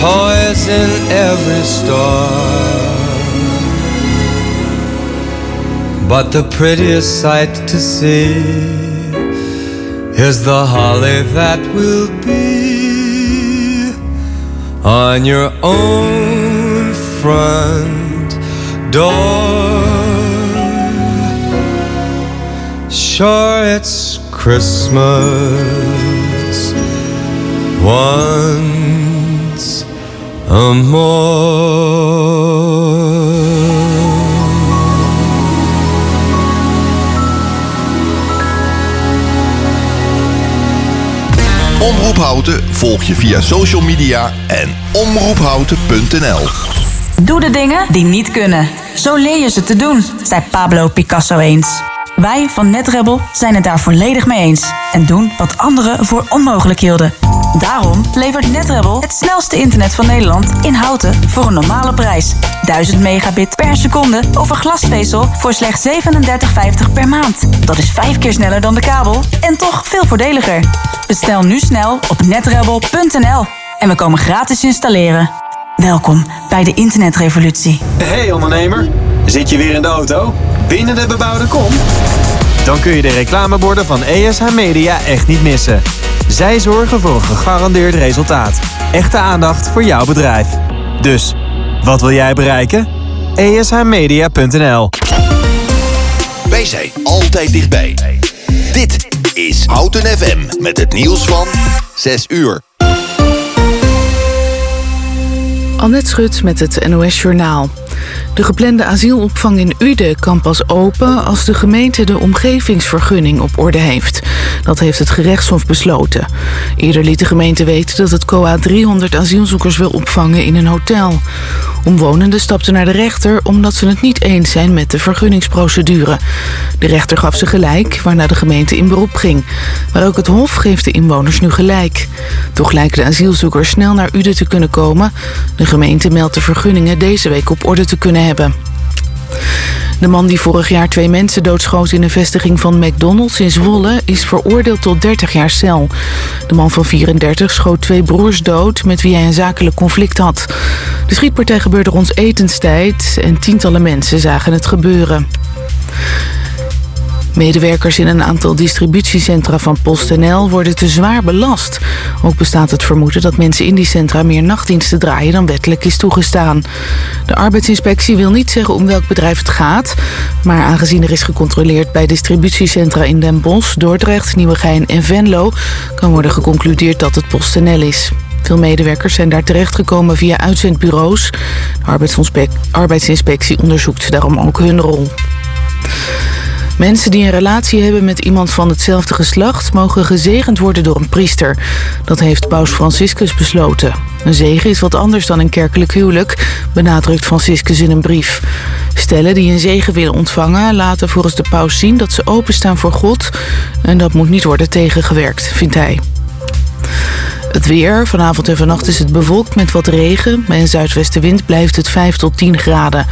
toys in every store. But the prettiest sight to see is the holly that will be on your own front door. Sure, it's Christmas once a Omroep Houten volg je via social media en omroephouten.nl. Doe de dingen die niet kunnen. Zo leer je ze te doen, zei Pablo Picasso eens. Wij van NetRebel zijn het daar volledig mee eens. En doen wat anderen voor onmogelijk hielden. Daarom levert NetRebel het snelste internet van Nederland in houten voor een normale prijs. 1000 megabit per seconde over glasvezel voor slechts 37,50 per maand. Dat is vijf keer sneller dan de kabel en toch veel voordeliger. Bestel nu snel op netrebel.nl en we komen gratis installeren. Welkom bij de internetrevolutie. Hey ondernemer, zit je weer in de auto? Binnen de bebouwde kom? Dan kun je de reclameborden van ESH Media echt niet missen. Zij zorgen voor een gegarandeerd resultaat. Echte aandacht voor jouw bedrijf. Dus, wat wil jij bereiken? ESHmedia.nl Wij zijn altijd dichtbij. Dit is Houten FM met het nieuws van 6 uur. Annette Schut met het NOS Journaal. De geplande asielopvang in Uden kan pas open als de gemeente de omgevingsvergunning op orde heeft. Dat heeft het gerechtshof besloten. Eerder liet de gemeente weten dat het COA 300 asielzoekers wil opvangen in een hotel. Omwonenden stapten naar de rechter omdat ze het niet eens zijn met de vergunningsprocedure. De rechter gaf ze gelijk, waarna de gemeente in beroep ging. Maar ook het hof geeft de inwoners nu gelijk. Toch lijken de asielzoekers snel naar Uden te kunnen komen. De gemeente meldt de vergunningen deze week op orde te kunnen hebben. De man die vorig jaar twee mensen doodschoot in een vestiging van McDonald's in Zwolle is veroordeeld tot 30 jaar cel. De man van 34 schoot twee broers dood met wie hij een zakelijk conflict had. De schietpartij gebeurde rond etenstijd en tientallen mensen zagen het gebeuren. Medewerkers in een aantal distributiecentra van PostNL worden te zwaar belast. Ook bestaat het vermoeden dat mensen in die centra meer nachtdiensten draaien dan wettelijk is toegestaan. De arbeidsinspectie wil niet zeggen om welk bedrijf het gaat. Maar aangezien er is gecontroleerd bij distributiecentra in Den Bosch, Dordrecht, Nieuwegein en Venlo... kan worden geconcludeerd dat het PostNL is. Veel medewerkers zijn daar terechtgekomen via uitzendbureaus. De arbeidsinspectie onderzoekt daarom ook hun rol. Mensen die een relatie hebben met iemand van hetzelfde geslacht... mogen gezegend worden door een priester. Dat heeft paus Franciscus besloten. Een zegen is wat anders dan een kerkelijk huwelijk... benadrukt Franciscus in een brief. Stellen die een zegen willen ontvangen... laten volgens de paus zien dat ze openstaan voor God... en dat moet niet worden tegengewerkt, vindt hij. Het weer. Vanavond en vannacht is het bewolkt met wat regen. Bij een zuidwestenwind blijft het 5 tot 10 graden.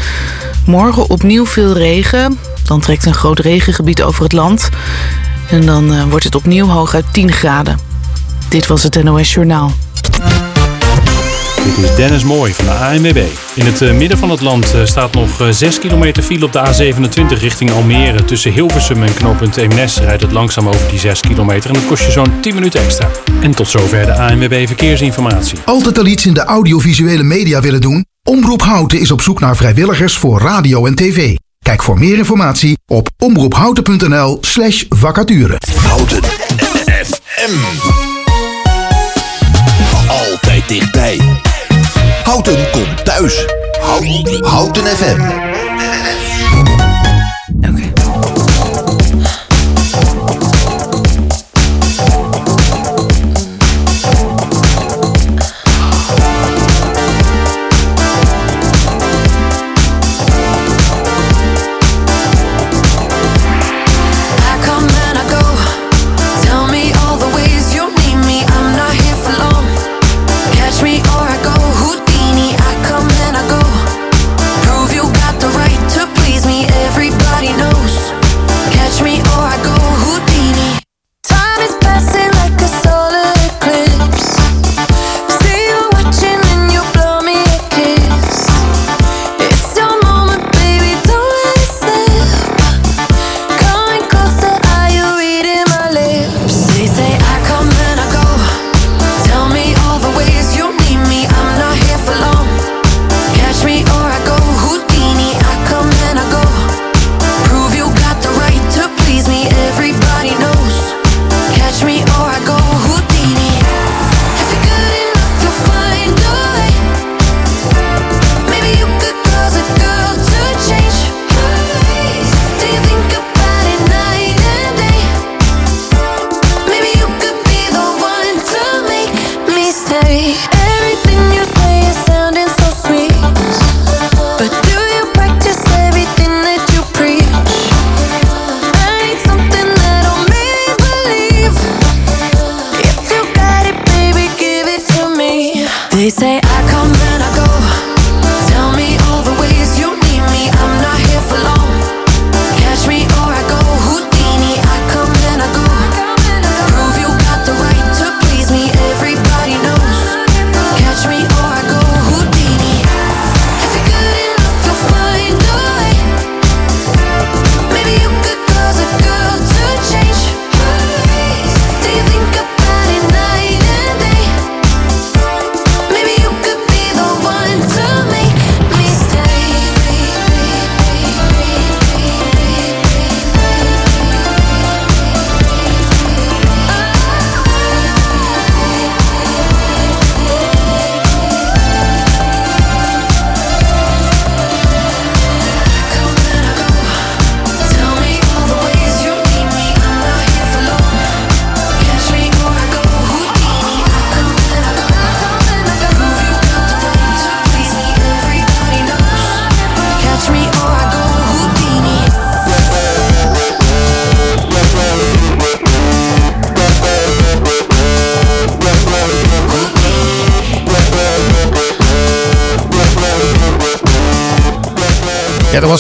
Morgen opnieuw veel regen. Dan trekt een groot regengebied over het land. En dan uh, wordt het opnieuw hooguit 10 graden. Dit was het NOS Journaal. Dit is Dennis Mooi van de ANWB. In het uh, midden van het land uh, staat nog 6 kilometer file op de A27 richting Almere. Tussen Hilversum en knooppunt Eemnes rijdt het langzaam over die 6 kilometer. En dat kost je zo'n 10 minuten extra. En tot zover de ANWB Verkeersinformatie. Altijd al iets in de audiovisuele media willen doen? Omroep Houten is op zoek naar vrijwilligers voor radio en tv. Kijk voor meer informatie op omroephouten.nl slash vacature. Houten FM. Altijd dichtbij. Houten komt thuis. Houten, FM.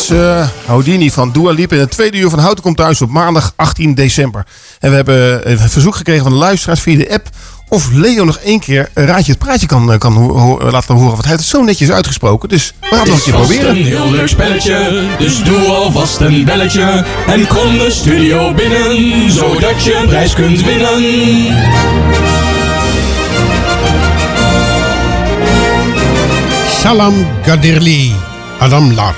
Was eh, Houdini van Dua Lipa in het tweede uur van Houten komt thuis op maandag 18 december. En we hebben een verzoek gekregen van de luisteraars via de app of Leo nog één keer een raadje het praatje kan, eh, kan ho- ho- laten horen. Want hij heeft het zo netjes uitgesproken, dus we gaan het nog een keer vast proberen. een heel leuk spelletje, dus doe alvast een belletje. En kom de studio binnen, zodat je een prijs kunt winnen. Salam Gadirli, Adam Lar.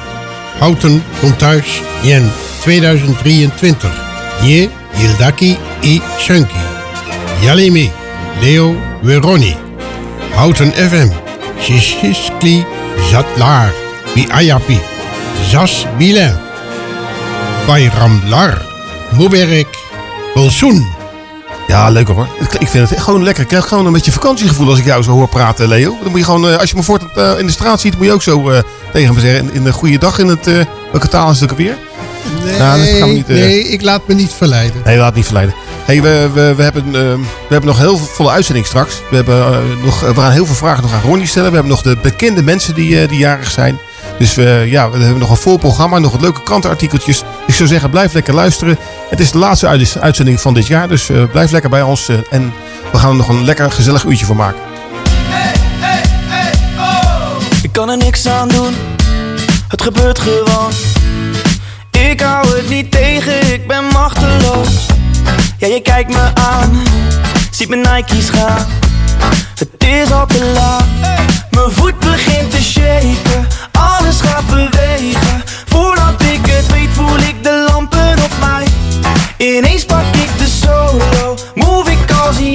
Houten komt thuis, Jen 2023. Je, Yildaki i Shunki. Yalimi, Leo Veroni. Houten FM, Shishiskli Zatlar, Bi Ayapi. Zas Bilen. Bayram Lar, Mubarak, Bolsoen. Ja, leuk hoor. Ik ik vind het gewoon lekker. Ik krijg gewoon een beetje vakantiegevoel als ik jou zo hoor praten, Leo. Dan moet je gewoon, eh, als je me voort eh, in de straat ziet, moet je ook zo eh, tegen me zeggen. In, de goede dag in het, eh welke taal is het ook weer? Nee, Nou, gaan we niet, eh, nee, ik laat me niet verleiden. Nee, laat niet verleiden. Hey, we, we, we, hebben, eh, we hebben nog heel veel volle uitzending straks. We, hebben, nog, we gaan heel veel vragen nog aan Ronnie stellen. We hebben nog de bekende mensen die, die jarig zijn. Dus we, ja, we hebben nog een vol programma, nog wat leuke krantenartikeltjes. Ik zou zeggen, blijf lekker luisteren. Het is de laatste uit- uitzending van dit jaar, dus blijf lekker bij ons. en we gaan er nog een lekker gezellig uurtje van maken. Ik kan er niks aan doen, het gebeurt gewoon. Ik hou het niet tegen, ik ben machteloos. Ja, je kijkt me aan, ziet mijn Nike's gaan. Het is al te laat, mijn voet begint te shaken. Alles gaat bewegen, voordat ik het weet voel ik de lampen op mij. Ineens pak ik de solo, move ik als een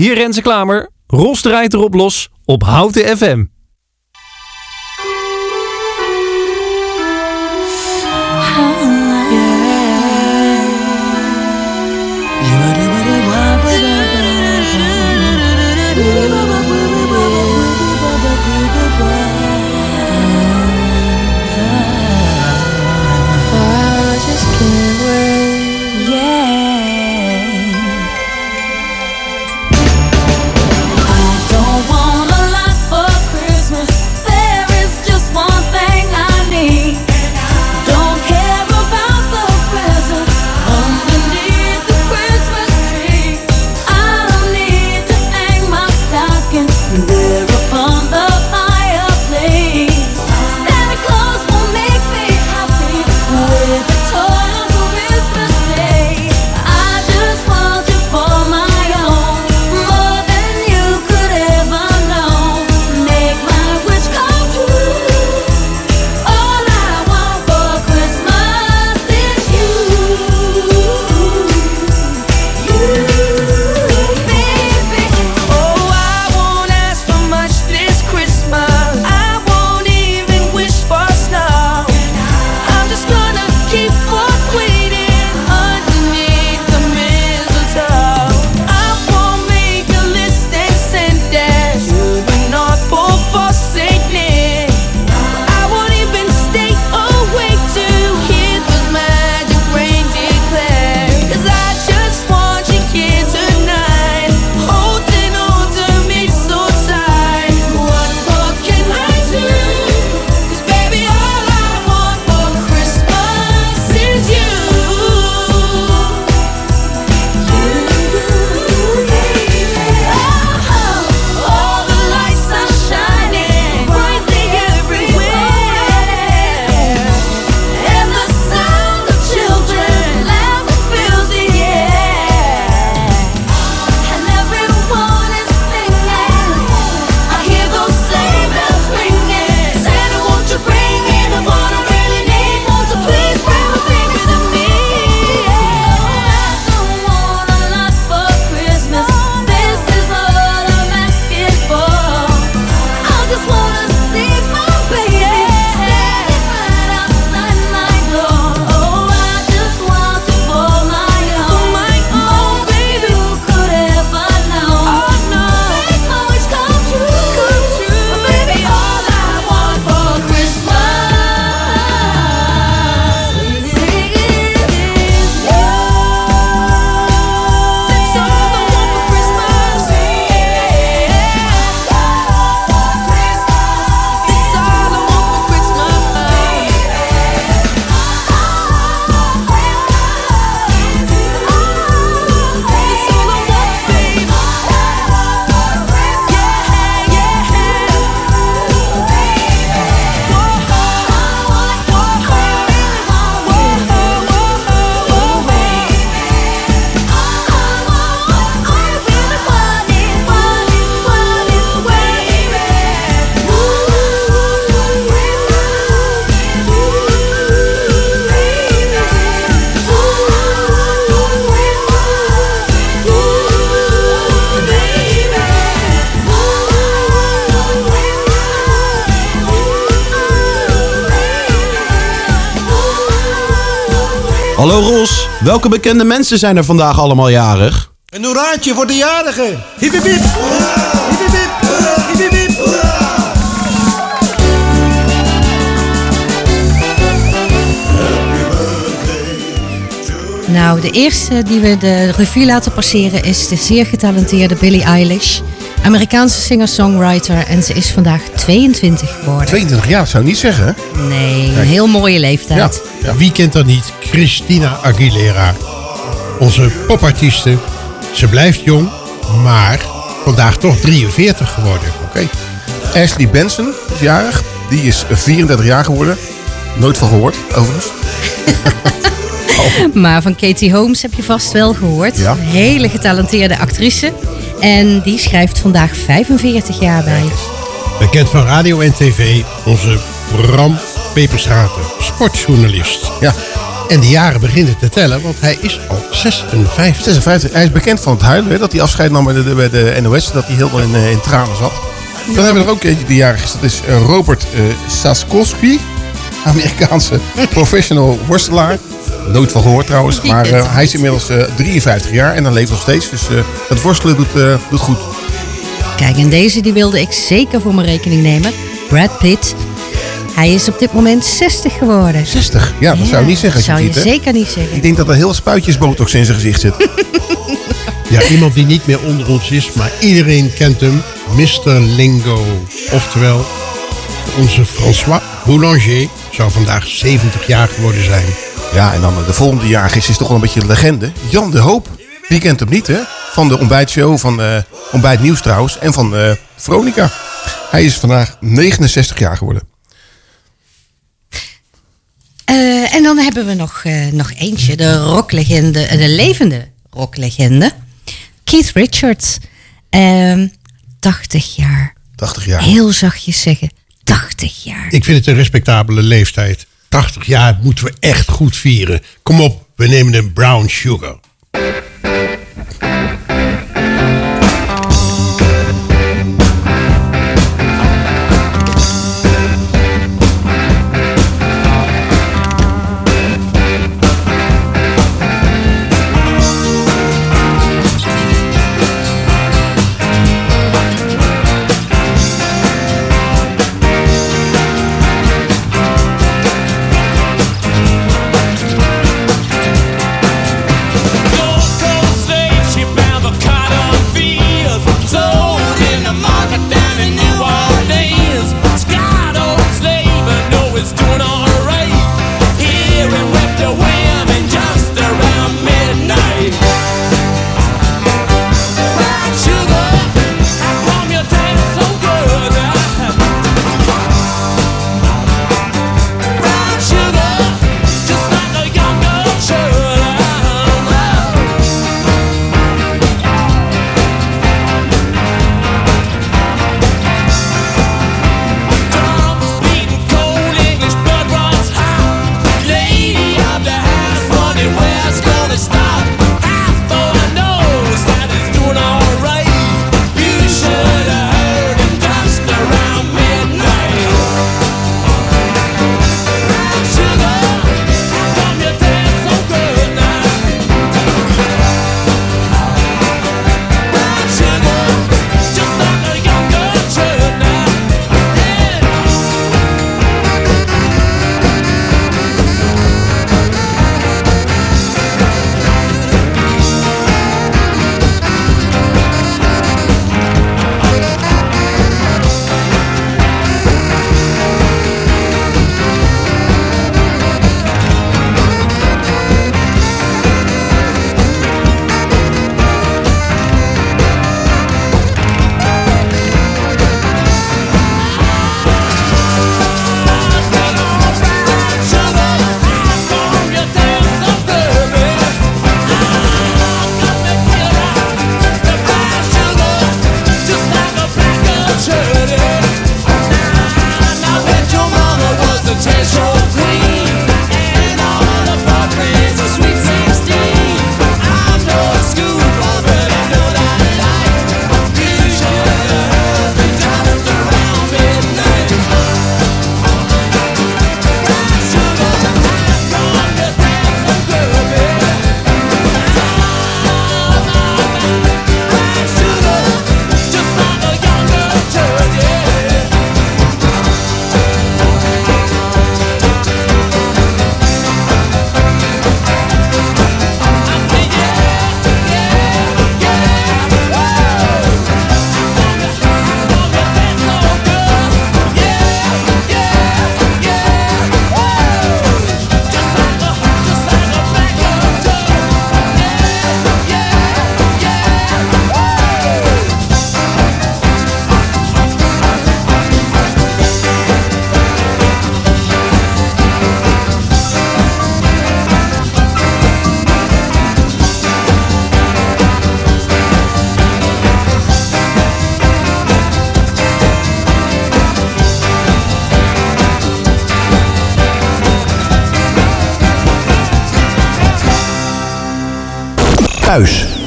Hier Renze Klamer, Ros draait erop los op Houten FM. Hallo Ros, welke bekende mensen zijn er vandaag allemaal jarig? Een hoeraatje voor de jarigen! Hiep. Nou, de eerste die we de revue laten passeren is de zeer getalenteerde Billie Eilish. Amerikaanse singer-songwriter. En ze is vandaag 22 geworden. 22 jaar, zou niet zeggen. Nee, een heel mooie leeftijd. Wie kent dat niet? Christina Aguilera. Onze popartiste? Ze blijft jong, maar vandaag toch 43 geworden. Oké. Ashley Benson is jarig. Die is 34 jaar geworden. Nooit van gehoord, overigens. Maar van Katie Holmes heb je vast wel gehoord. Hele getalenteerde actrice. En die schrijft vandaag 45 jaar bij. Bekend van radio en tv, onze Bram Peperstraten, sportjournalist. Ja. En de jaren beginnen te tellen, want hij is al 56. 56. Hij is bekend van het huilen, hè, dat hij afscheid nam bij de, NOS, dat hij heel in, eh, in tranen zat. Dan hebben we er ook eentje die jarig is, dat is eh, Robert uh, Saskowski. Amerikaanse professional worstelaar. Nooit van gehoord trouwens. Maar eh, hij is inmiddels eh, 53 jaar en dan leeft nog steeds. Dus eh, het worstelen doet, eh, doet goed. Kijk, en deze die wilde ik zeker voor mijn rekening nemen. Brad Pitt. Hij is op dit moment 60 geworden. 60? Ja, dat zou je niet zeggen. Als je zou je ziet, hè? zeker niet zeggen. Ik denk dat er heel spuitjes botox in zijn gezicht zit. Ja, iemand die niet meer onder ons is, maar iedereen kent hem. Mr. Lingo. Oftewel, onze François Boulanger zou vandaag 70 jaar geworden zijn. Ja, en dan de volgende jaar is, is toch wel een beetje een legende. Jan de Hoop. Wie kent hem niet, hè? Van de ontbijtshow, van eh Ontbijt Nieuws trouwens. En van eh Veronica. Hij is vandaag 69 jaar geworden. Eh, en dan hebben we nog, eh, nog eentje, de rocklegende, de levende rocklegende. Keith Richards. Ehm 80 jaar. 80 jaar. Heel zachtjes zeggen. 80 jaar. Ik vind het een respectabele leeftijd. 80 jaar moeten we echt goed vieren. Kom op, we nemen een brown sugar.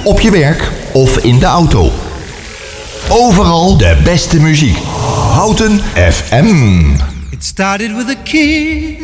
Op je werk of in de auto. Overal de beste muziek. Houten FM. It started with a.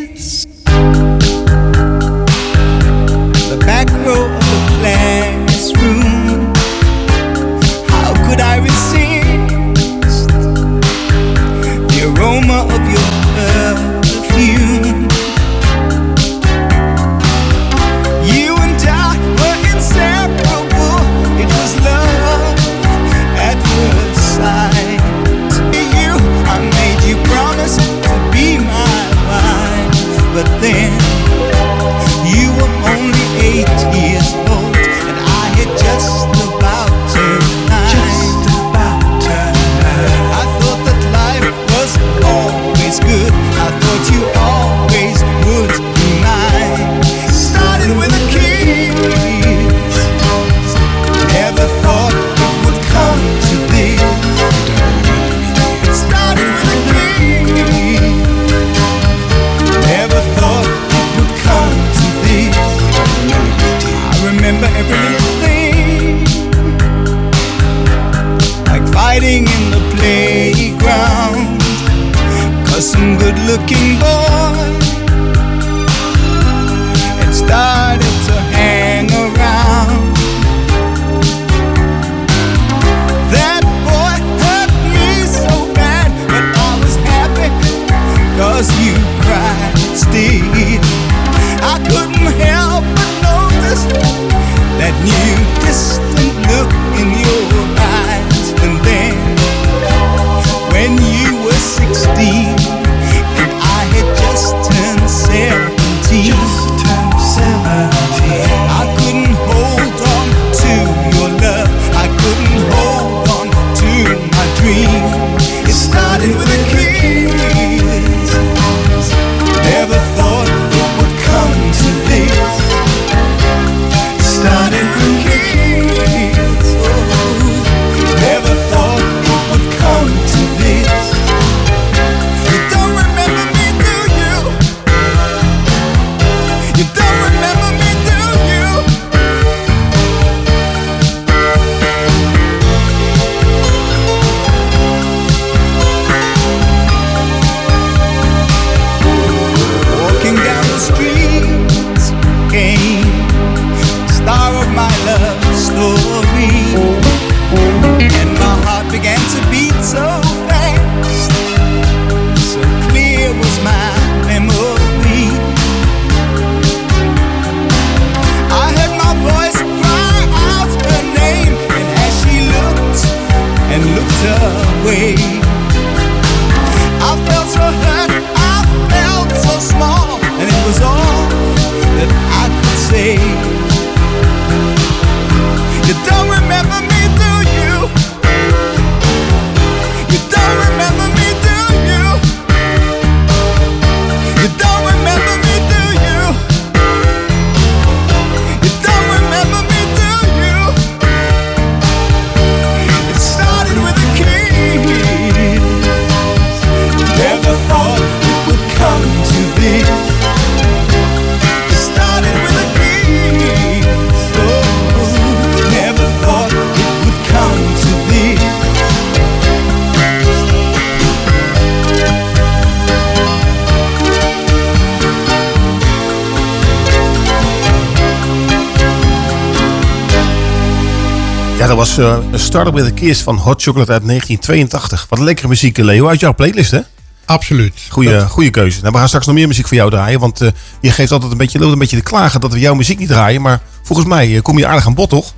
Eh Startup with a Kiss van Hot Chocolate uit 1982. Wat lekkere muziek, eh, Leo, uit jouw playlist, hè? Absoluut. Goeie, goeie keuze. Nou, we gaan straks nog meer muziek voor jou draaien. Want eh, je geeft altijd een beetje, een beetje te klagen dat we jouw muziek niet draaien. Maar volgens mij kom je aardig aan bod, toch?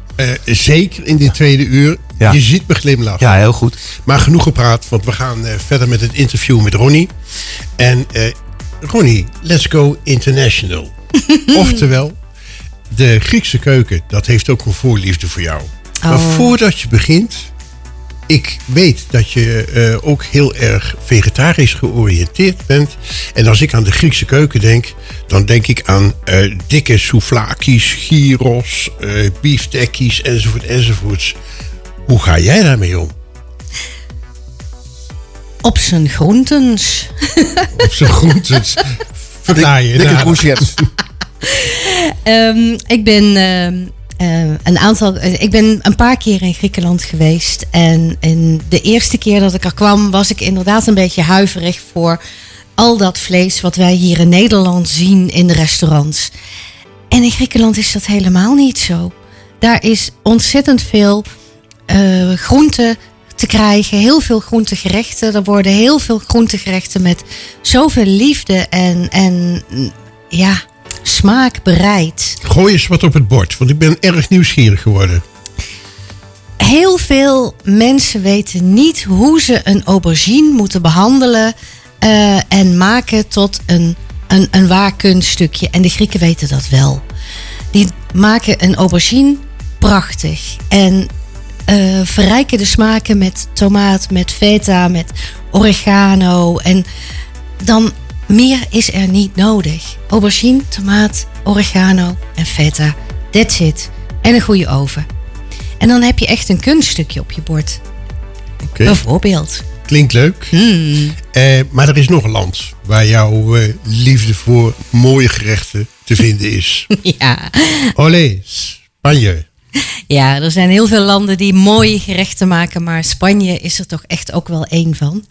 Zeker in dit tweede uur. Ja. Je ziet me glimlachen. Ja, heel goed. Maar genoeg gepraat, want we gaan verder met het interview met Ronnie. En Ronnie, let's go international. Oftewel, de Griekse keuken, dat heeft ook een voorliefde voor jou. Maar Oh. voordat je begint, ik weet dat je eh, ook heel erg vegetarisch georiënteerd bent. En als ik aan de Griekse keuken denk, dan denk ik aan eh, dikke souvlakis, gyros, eh beeftekkies enzovoort enzovoorts. Hoe ga jij daarmee om? Op zijn groentens. Op zijn groentes. Verklaar je Dikke nader. courgettes. Ehm, ik ben eh, een aantal. eh, ik ben een paar keer in Griekenland geweest. En in de eerste keer dat ik er kwam, was ik inderdaad een beetje huiverig voor al dat vlees wat wij hier in Nederland zien in de restaurants. En in Griekenland is dat helemaal niet zo. Daar is ontzettend veel eh groente te krijgen, heel veel groentegerechten. Er worden heel veel groentegerechten met zoveel liefde en, en ja, smaak bereid. Gooi eens wat op het bord, want ik ben erg nieuwsgierig geworden. Heel veel mensen weten niet hoe ze een aubergine moeten behandelen eh, en maken tot een, een, een waar kunststukje. En de Grieken weten dat wel. Die maken een aubergine prachtig en eh, verrijken de smaken met tomaat, met feta, met oregano. En dan meer is er niet nodig. Aubergine, tomaat, oregano en feta. That's it. En een goede oven. En dan heb je echt een kunststukje op je bord. Oké. Bijvoorbeeld. Klinkt leuk. Eh, maar er is nog een land waar jouw eh, liefde voor mooie gerechten te vinden is. Ja. Olé, Spanje. ja, er zijn heel veel landen die mooie gerechten maken, maar Spanje is er toch echt ook wel één van.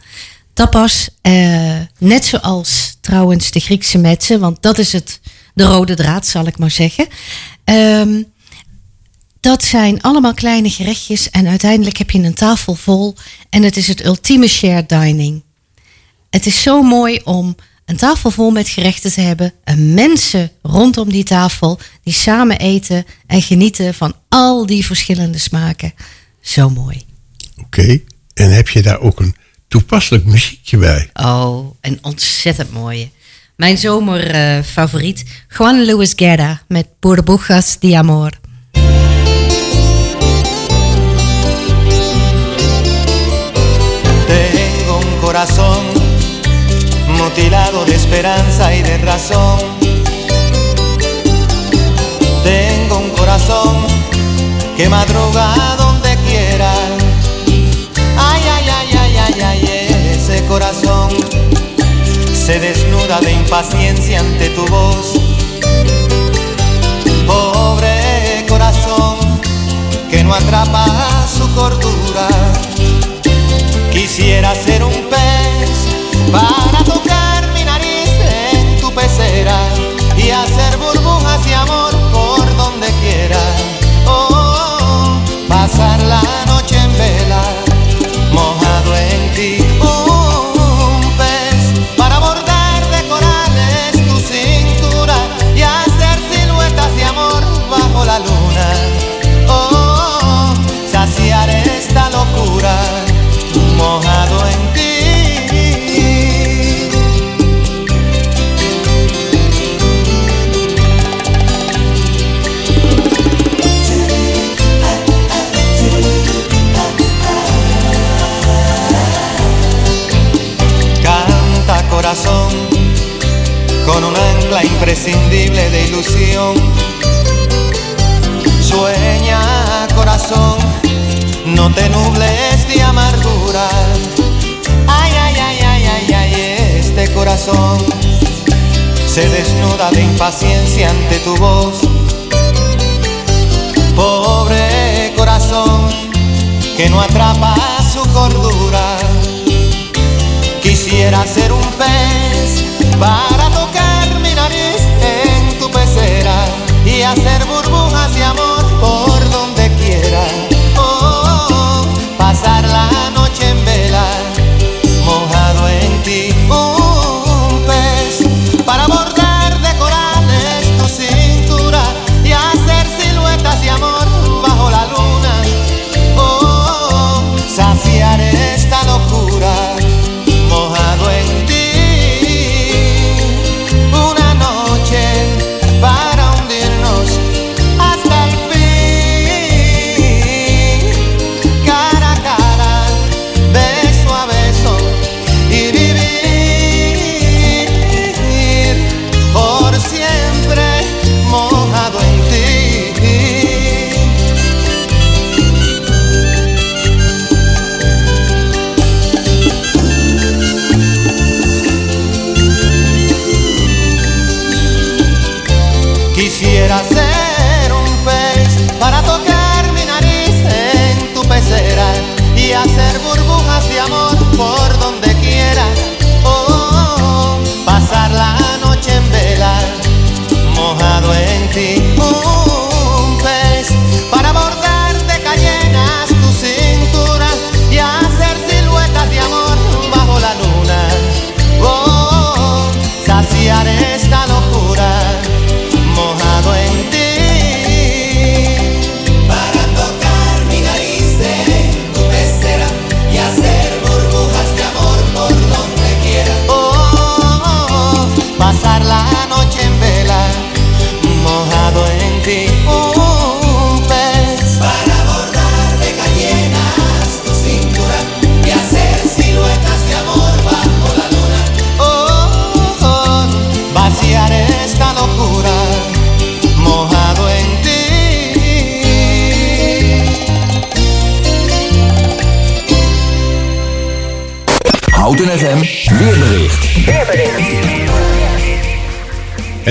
Tapas, eh, net zoals trouwens de Griekse metsen, want dat is het, de rode draad, zal ik maar zeggen. Ehm, dat zijn allemaal kleine gerechtjes en uiteindelijk heb je een tafel vol en het is het ultieme shared dining. Het is zo mooi om een tafel vol met gerechten te hebben en mensen rondom die tafel die samen eten en genieten van al die verschillende smaken. Zo mooi. Oké. En heb je daar ook een toepasselijk muziekje bij? Oh, een ontzettend mooie. Mijn zomerfavoriet, Juan Luis Guerra met Burbujas de Amor. Tengo un corazón mutilado de esperanza y de razón. Tengo un corazón que madruga corazón se desnuda de impaciencia ante tu voz. Pobre corazón que no atrapa su cordura. Quisiera ser un pez para tocar mi nariz en tu pecera y hacer burbujas de amor con un ancla imprescindible de ilusión. Sueña corazón no te nubles de amargura. Ay, ay, ay, ay, ay, ay, este corazón se desnuda de impaciencia ante tu voz. Pobre corazón que no atrapa su cordura. Quisiera ser un pez para tocar hacer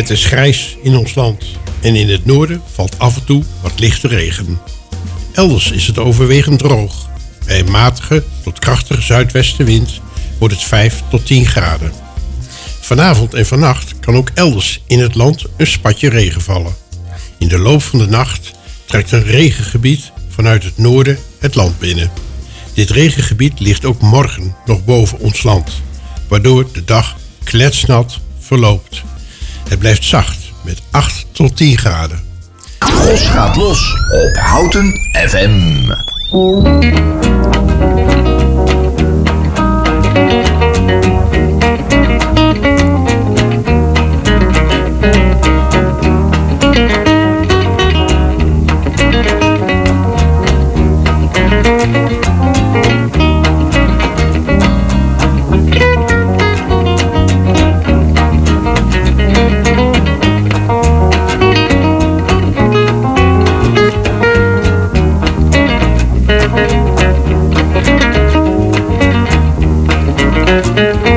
Het is grijs in ons land en in het noorden valt af en toe wat lichte regen. Elders is het overwegend droog. Bij een matige tot krachtige zuidwestenwind wordt het 5 tot 10 graden. Vanavond en vannacht kan ook elders in het land een spatje regen vallen. In de loop van de nacht trekt een regengebied vanuit het noorden het land binnen. Dit regengebied ligt ook morgen nog boven ons land, waardoor de dag kletsnat verloopt. Het blijft zacht met 8 tot 10 graden. Gos gaat los op Houten FM. Als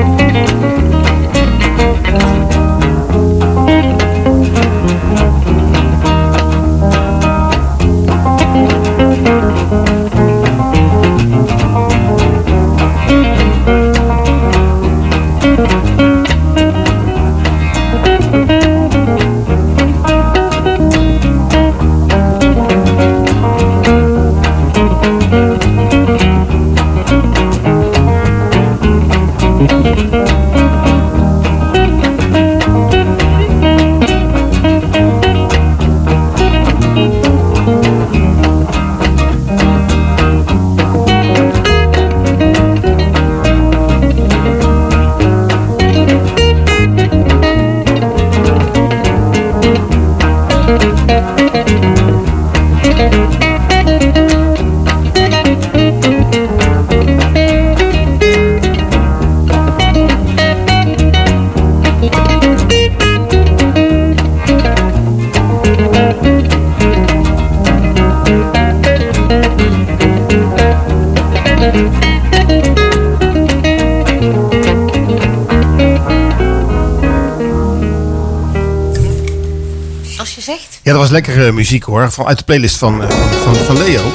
lekkere muziek hoor. Van, uit de playlist van, eh, van, van, Leo.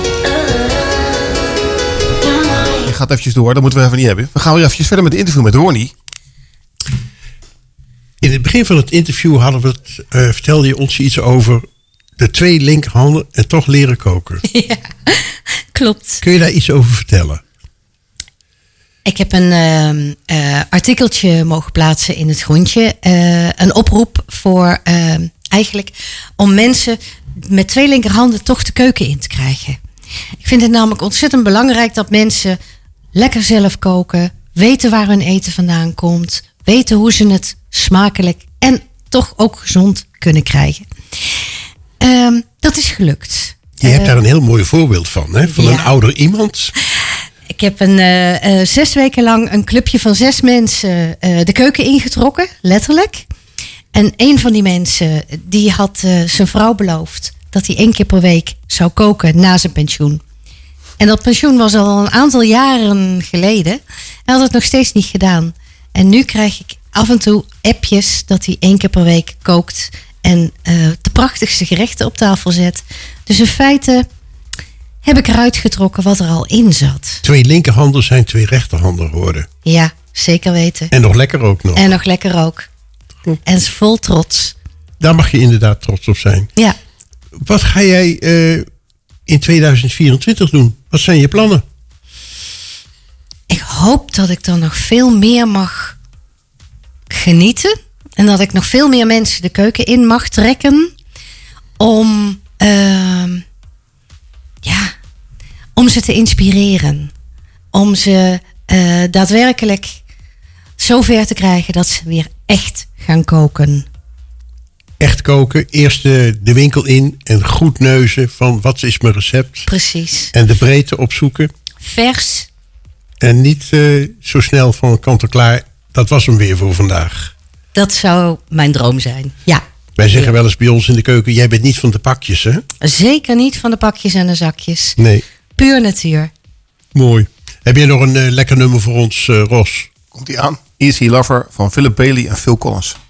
Je gaat eventjes door, dat moeten we even niet hebben. We gaan weer eventjes verder met het interview met Ronnie. In het begin van het interview hadden we het, eh, vertelde je ons iets over de twee linkerhanden en toch leren koken. Klopt. Kun je daar iets over vertellen? Ik heb een ehm, eh, artikeltje mogen plaatsen in het grondje. Eh, een oproep voor ehm, eigenlijk om mensen met twee linkerhanden toch de keuken in te krijgen. Ik vind het namelijk ontzettend belangrijk dat mensen lekker zelf koken, weten waar hun eten vandaan komt, weten hoe ze het smakelijk en toch ook gezond kunnen krijgen. Ehm, dat is gelukt. Je hebt Eh, daar een heel mooi voorbeeld van, hè? Van een ouder iemand. Ik heb een, eh, eh, zes weken lang een clubje van zes mensen de keuken ingetrokken, letterlijk. En een van die mensen, die had eh, zijn vrouw beloofd dat hij één keer per week zou koken na zijn pensioen. En dat pensioen was al een aantal jaren geleden. Hij had het nog steeds niet gedaan. En nu krijg ik af en toe appjes dat hij één keer per week kookt. En eh, de prachtigste gerechten op tafel zet. Dus in feite heb ik eruit getrokken wat er al in zat. Twee linkerhanden zijn twee rechterhanden geworden. Ja, zeker weten. En nog lekker ook nog. En nog lekker ook. En is vol trots. Daar mag je inderdaad trots op zijn. Ja. Wat ga jij eh, in 2024 doen? Wat zijn je plannen? Ik hoop dat ik dan nog veel meer mag genieten. En dat ik nog veel meer mensen de keuken in mag trekken. Om, ehm, ja, om ze te inspireren. Om ze eh, daadwerkelijk zover te krijgen dat ze weer echt gaan koken. Echt koken, eerst de, de winkel in en goed neuzen van wat is mijn recept. Precies. En de breedte opzoeken. Vers. En niet eh, zo snel van kant en klaar. Dat was hem weer voor vandaag. Dat zou mijn droom zijn. Ja. Wij zeggen wel eens bij ons in de keuken, jij bent niet van de pakjes, hè? Zeker niet van de pakjes en de zakjes. Nee. Puur natuur. Mooi. Heb jij nog een eh, lekker nummer voor ons, eh, Ros? Komt ie aan. Easy Lover van Philip Bailey en Phil Collins.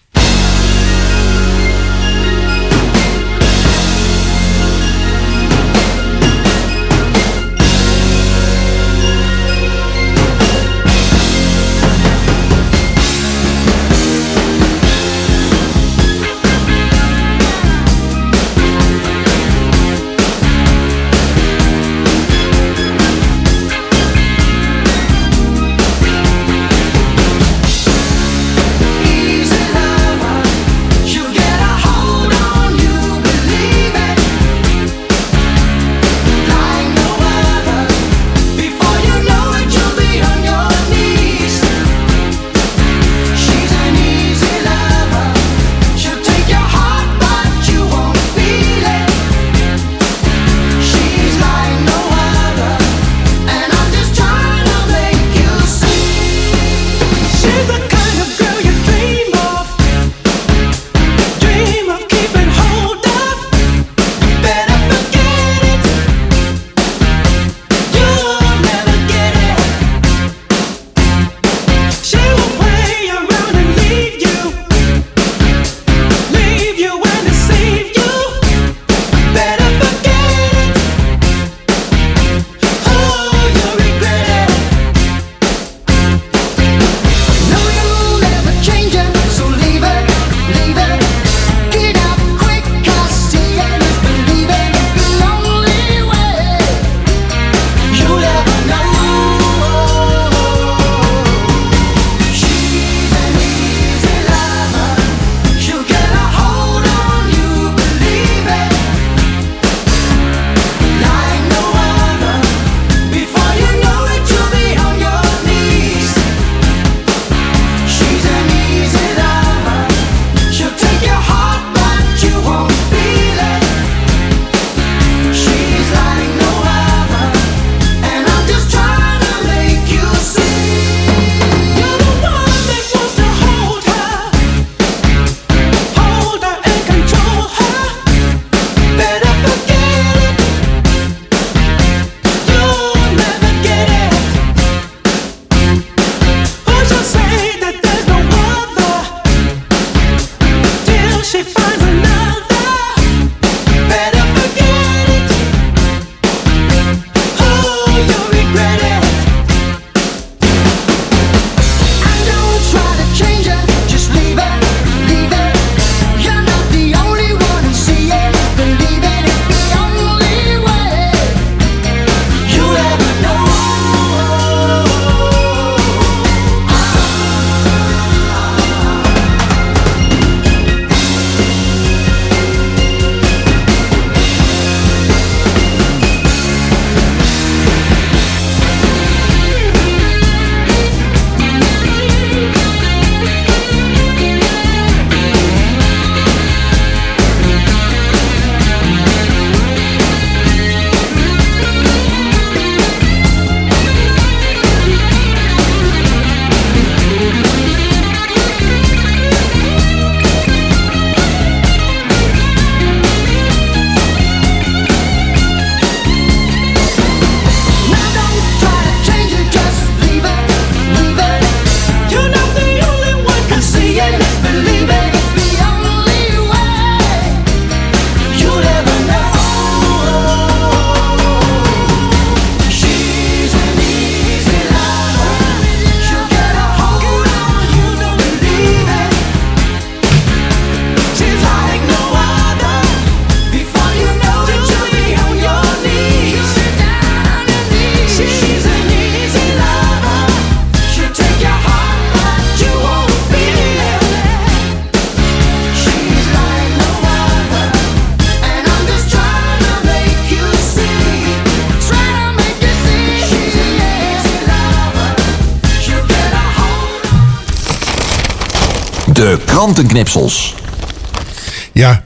Ja,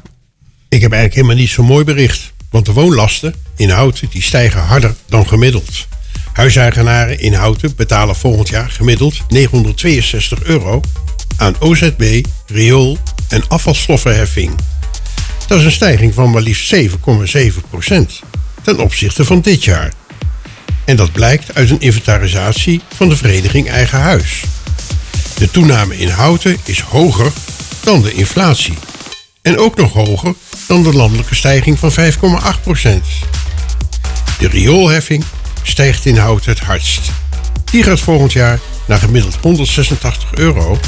ik heb eigenlijk helemaal niet zo'n mooi bericht. Want de woonlasten in Houten die stijgen harder dan gemiddeld. Huiseigenaren in Houten betalen volgend jaar gemiddeld 962 euro aan OZB, riool en afvalstoffenheffing. Dat is een stijging van maar liefst 7,7 procent ten opzichte van dit jaar. En dat blijkt uit een inventarisatie van de vereniging Eigen Huis. De toename in Houten is hoger dan de inflatie. En ook nog hoger dan de landelijke stijging van 5,8 procent. De rioolheffing stijgt in Houten het hardst. Die gaat volgend jaar naar gemiddeld 186 euro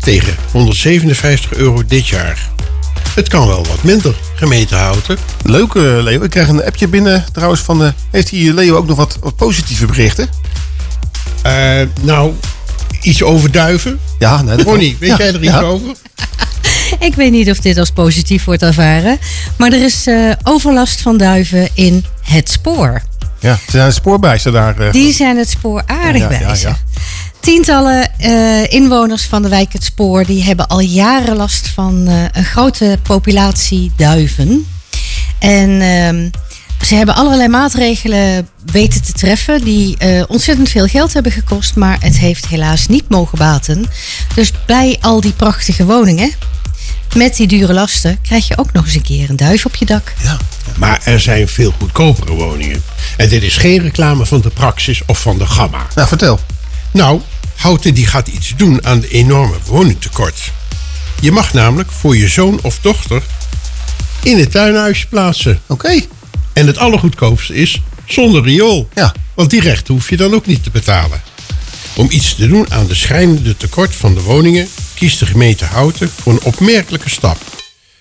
tegen 157 euro dit jaar. Het kan wel wat minder, gemeente Houten. Leuk, Leo. Ik krijg een appje binnen trouwens van... eh, heeft hier Leo ook nog wat, wat positieve berichten? Eh, nou, iets over duiven? Ja, nee, dat Ronnie, weet Ja, jij er iets ja. over? Ik weet niet of dit als positief wordt ervaren. Maar er is eh, overlast van duiven in het spoor. Ja, ze zijn spoorbijster daar. eh, Die zijn het spoor aardig Ja, ja, wijzen. ja. Tientallen eh, inwoners van de wijk Het Spoor die hebben al jaren last van eh, een grote populatie duiven. En ehm, ze hebben allerlei maatregelen weten te treffen die eh, ontzettend veel geld hebben gekost, maar het heeft helaas niet mogen baten. Dus bij al die prachtige woningen, met die dure lasten, krijg je ook nog eens een keer een duif op je dak. Maar er zijn veel goedkopere woningen. En dit is geen reclame van de Praxis of van de Gamma. Nou, vertel. Nou, Houten die gaat iets doen aan de enorme woningtekort. Je mag namelijk voor je zoon of dochter in het tuinhuisje plaatsen. Oké. En het allergoedkoopste is zonder riool. Ja. Want die rechten hoef je dan ook niet te betalen. Om iets te doen aan de schrijnende tekort van de woningen... kiest de gemeente Houten voor een opmerkelijke stap.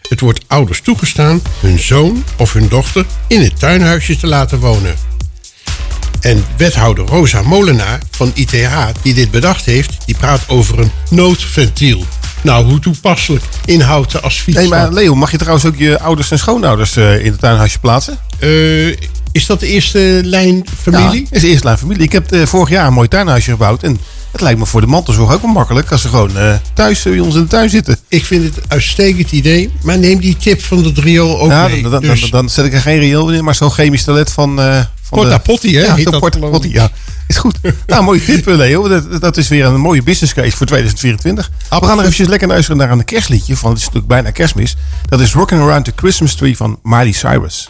Het wordt ouders toegestaan hun zoon of hun dochter in het tuinhuisje te laten wonen. En wethouder Rosa Molenaar van ITH, die dit bedacht heeft... die praat over een noodventiel. Nou, hoe toepasselijk in Houten als fiets. Nee, maar Leo, mag je trouwens ook je ouders en schoonouders eh, in het tuinhuisje plaatsen? Eh, is dat de eerste lijn familie? Ja, is de eerste lijn familie. Ik heb eh, vorig jaar een mooi tuinhuisje gebouwd. En het lijkt me voor de mantelzorg ook wel makkelijk als ze gewoon thuis bij ons in de tuin zitten. Ik vind het een uitstekend idee, maar neem die tip van het riool ook ja, mee. dan, dan, Dus- dan, dan zet ik er geen riool in, maar zo'n chemisch toilet van... van Porta de- Potty, hè, Ja, geloof Potty, ja. Is goed. nou, mooie tip, eh, Leo. Dat, dat is weer een mooie business case voor 2024. We gaan nog eventjes lekker luisteren naar een kerstliedje. Van, het is natuurlijk bijna kerstmis. Dat is Rocking Around the Christmas Tree van Miley Cyrus.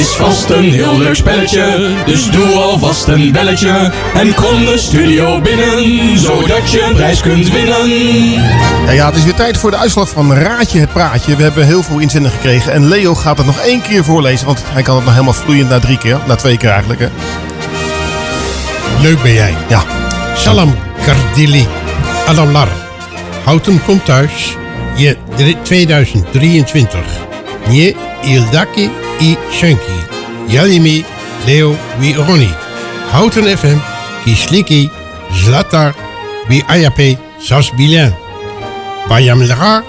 Is vast een heel leuk spelletje, dus doe alvast een belletje. En kom de studio binnen, zodat je een prijs kunt winnen. Ja, ja, het is weer tijd voor de uitslag van Raadje het Praatje. We hebben heel veel inzendingen gekregen. En Leo gaat het nog één keer voorlezen. Want hij kan het nog helemaal vloeiend na drie keer. Na twee keer eigenlijk. Hè. Leuk ben jij. Ja. Salam Kardili. Adamlar. Houten komt thuis. Je drie- 2023. Nie Ildaki i Shanki. Jalimi Leo wi Roni. Houten FM. Kisliki. Zlatar. Wi Ayape. Sas Bilin. Bayamlara.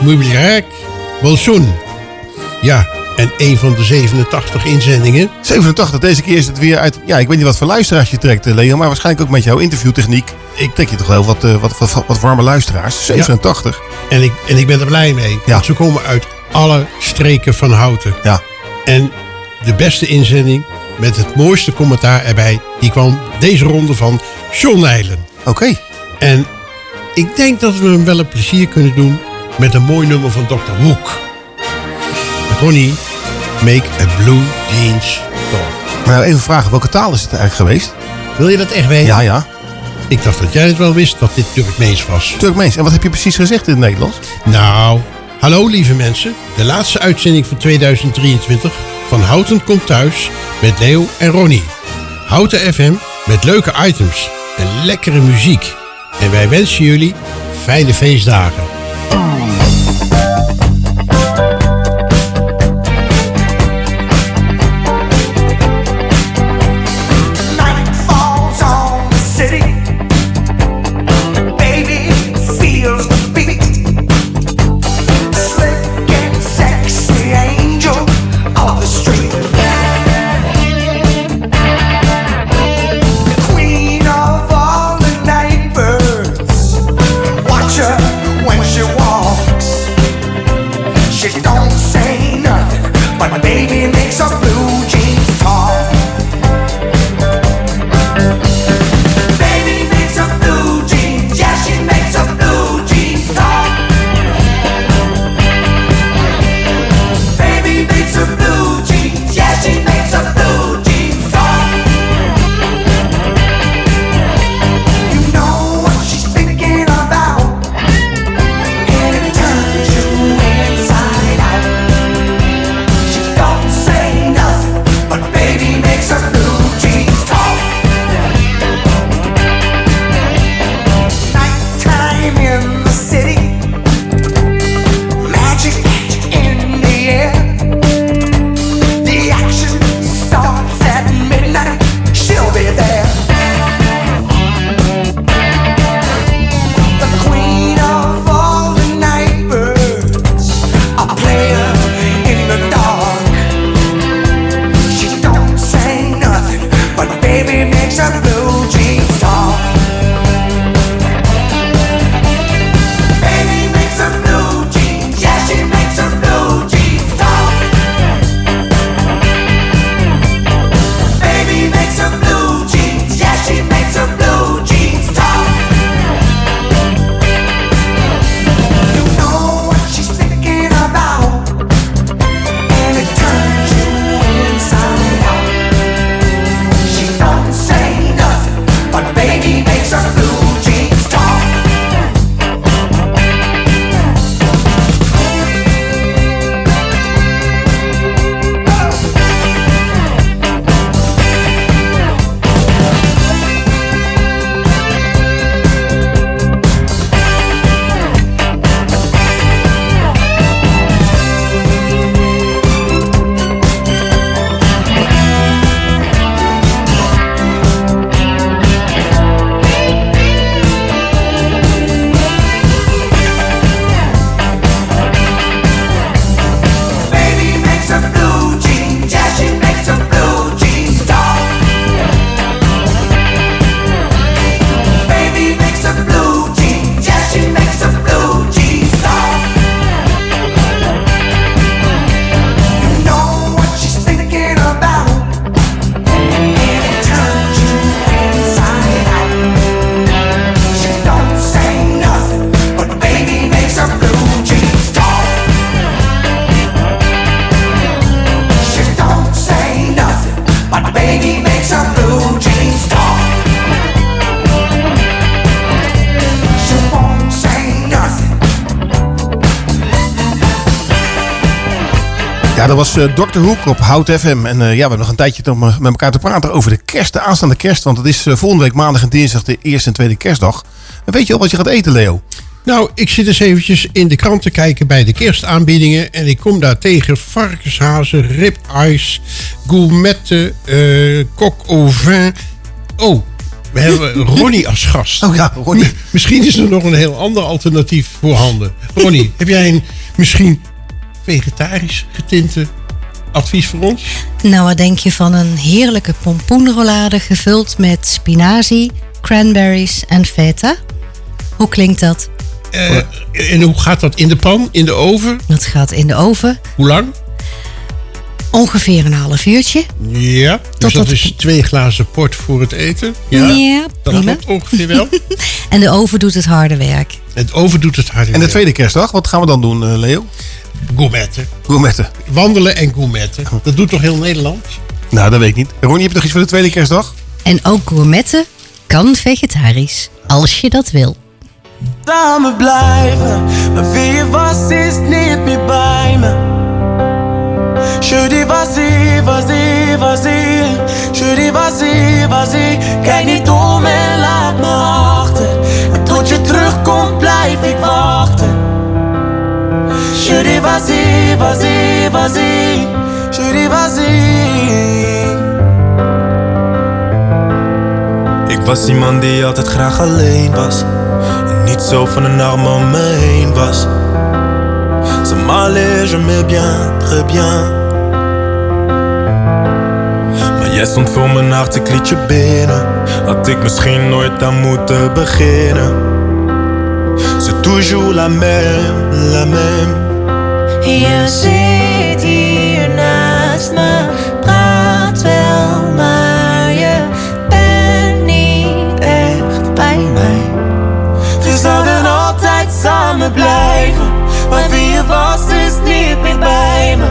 Mubilrek. Bolsoen. Ja, en een van de 87 inzendingen. 87, deze keer is het weer uit... Ja, ik weet niet wat voor luisteraars je trekt, eh, Leo. Maar waarschijnlijk ook met jouw interviewtechniek. Ik trek je toch wel wat, eh, wat, wat, wat warme luisteraars. 87. En ik, en ik ben er blij mee. Want ze komen uit alle streken van Houten. Ja. En de beste inzending met het mooiste commentaar erbij... die kwam deze ronde van John Nijlen. Oké. En ik denk dat we hem wel een plezier kunnen doen... met een mooi nummer van Dr. Hoek. Ronnie, make a blue jeans talk. Nou, even vragen. Welke taal is het eigenlijk geweest? Wil je dat echt weten? Ja, ja. Ik dacht dat jij het wel wist dat dit Turkmeens was. Turkmeens. En wat heb je precies gezegd in het Nederlands? Nou, hallo lieve mensen. De laatste uitzending van 2023 van Houten komt thuis met Leo en Ronnie. Houten FM met leuke items en lekkere muziek. En wij wensen jullie fijne feestdagen. Dat eh, Dr. Hoek op Hout FM. En eh, ja, we hebben nog een tijdje om eh, met elkaar te praten over de kerst, de aanstaande kerst. Want het is volgende week maandag en dinsdag de eerste en tweede kerstdag. En weet je al wat je gaat eten, Leo? Nou, ik zit eens eventjes in de krant te kijken bij de kerstaanbiedingen. En ik kom daar tegen varkenshazen, rib-eyes, gourmetten, coq au vin. Oh, we hebben Ronnie als gast. Oh ja, Ronnie. Misschien is er nog een heel ander alternatief voorhanden. Ronnie, heb jij een misschien vegetarisch getinte advies voor ons? Nou, wat denk je van een heerlijke pompoenrollade gevuld met spinazie, cranberries en feta? Hoe klinkt dat? Eh, en hoe gaat dat in de pan, in de oven? Dat gaat in de oven. Hoe lang? Ongeveer een half uurtje. Ja, dus Tot dat dat- is twee glazen port voor het eten. Ja, dat prima. klopt ongeveer wel. En de oven doet het harde werk. Het oven doet het harde En de tweede kerstdag, wat gaan we dan doen, eh, Leo? Gourmetten. Gourmetten. Wandelen en gourmetten. Dat doet toch heel Nederland? Nou, dat weet ik niet. Ronnie, heb je nog iets voor de tweede kerstdag? En ook gourmetten kan vegetarisch, als je dat wil. Samen blijven, maar wie je was is niet meer bij me. Je dis vas-y, vas-y, vas-y. Je dis vas-y, vas-y. Kijk niet om en laat me achter. En tot je terugkomt blijf ik wachten. Dis vas-y, vas-y, vas-y. Ik was iemand die altijd graag alleen was. En niet zo van een arm om me heen was. Ça m'allait, je me bien, très bien. Maar jij stond voor mijn hart, ik liet je binnen. Had ik misschien nooit aan moeten beginnen. C'est toujours la même, la même. Je zit hier naast me, praat wel, maar je bent niet echt bij mij. We zouden altijd samen blijven. Maar wie je was is niet meer bij me.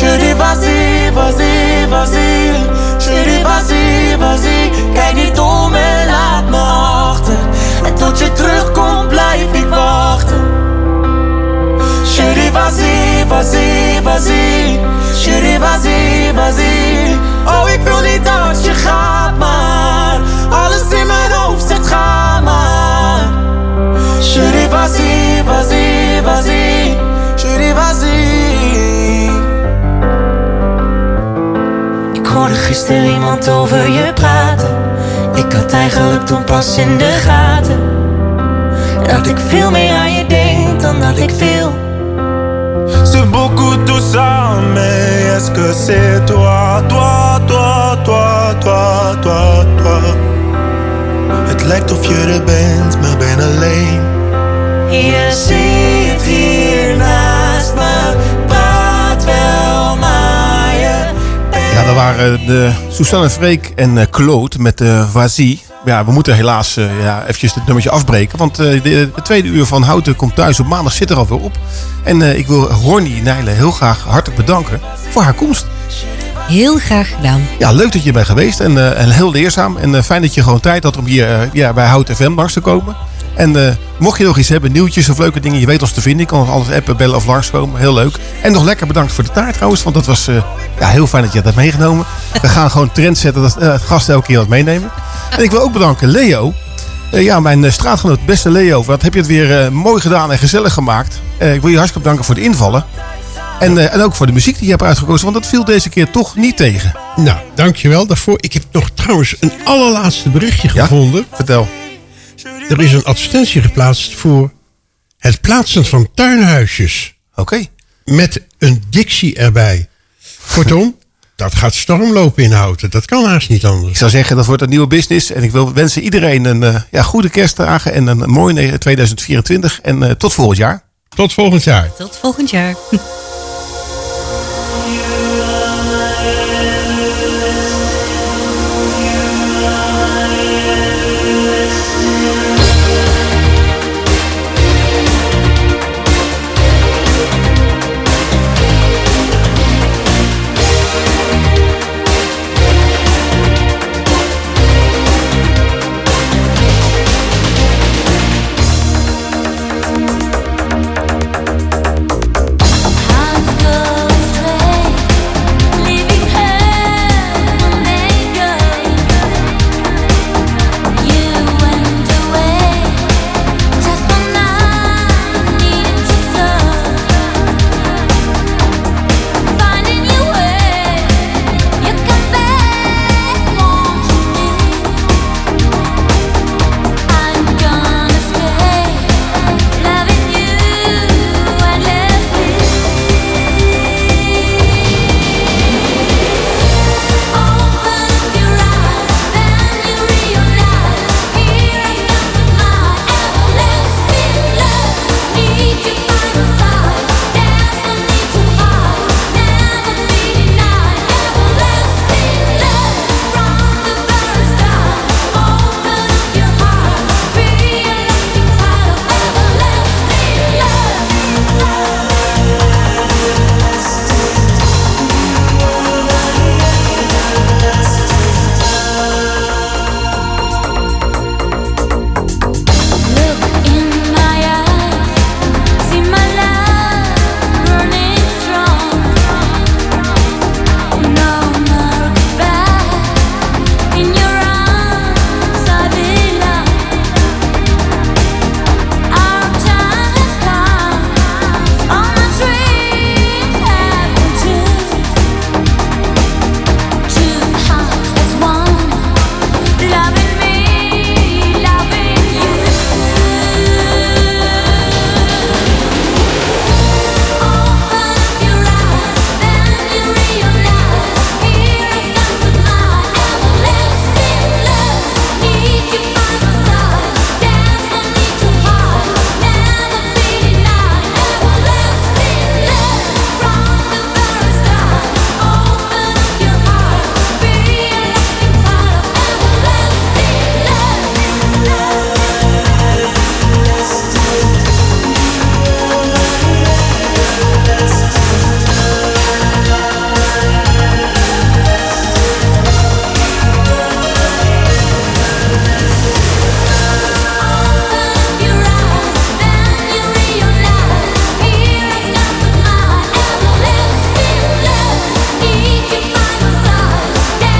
Je dis vas-y, vas-y, vas-y. Je dis vas-y, vas-y. Kijk niet om en laat me achter. En tot je terugkomt blijf Vas-y, vas-y. Je dis vas-y, vas-y. Oh, ik wil niet dat je gaat, maar alles in mijn hoofd zegt ga maar. Vas-y, vas-y, vas-y. Je dis vas-y. Ik hoorde gisteren iemand over je praten. Ik had eigenlijk toen pas in de gaten. Dat ik veel meer aan je denk dan dat ik veel. Ça, mais est-ce que c'est toi, toi, toi, toi, toi, toi, toi? Het lijkt of je er bent, maar ben alleen. Je zit hier naast me, praat wel, maar je Ja, dat waren de Susanne Freek en eh, Claude met de Vazie. Ja, we moeten helaas eh, ja, eventjes het nummertje afbreken. Want eh, de, de tweede uur van Houten komt thuis op maandag zit er alweer op. En eh, ik wil Horny Nijlen heel graag hartelijk bedanken voor haar komst. Heel graag gedaan. Ja, leuk dat je bent geweest en, en heel leerzaam. En fijn dat je gewoon tijd had om hier ja, bij Hout FM langs te komen. En mocht je nog iets hebben, nieuwtjes of leuke dingen, je weet ons te vinden. Je kan ons altijd appen, bellen of langskomen. Heel leuk. En nog lekker bedankt voor de taart trouwens, want dat was ja, heel fijn dat je dat hebt meegenomen. We gaan gewoon trend zetten dat gasten elke keer wat meenemen. En ik wil ook bedanken Leo. Eh, ja, mijn eh, straatgenoot, beste Leo. Wat heb je het weer eh, mooi gedaan en gezellig gemaakt. Ik wil je hartstikke bedanken voor de invallen. En, en ook voor de muziek die je hebt uitgekozen, want dat viel deze keer toch niet tegen. Nou, dankjewel daarvoor. Ik heb nog trouwens een allerlaatste berichtje gevonden. Vertel. Er is een advertentie geplaatst voor het plaatsen van tuinhuisjes. Oké. Met een dictie erbij. Kortom, dat gaat stormlopen in Houten. Dat kan haast niet anders. Ik zou zeggen, dat wordt een nieuwe business. En ik wil wensen iedereen een eh, ja, goede kerstdagen en een mooi 2024. En eh, tot volgend jaar. Tot volgend jaar. Tot volgend jaar.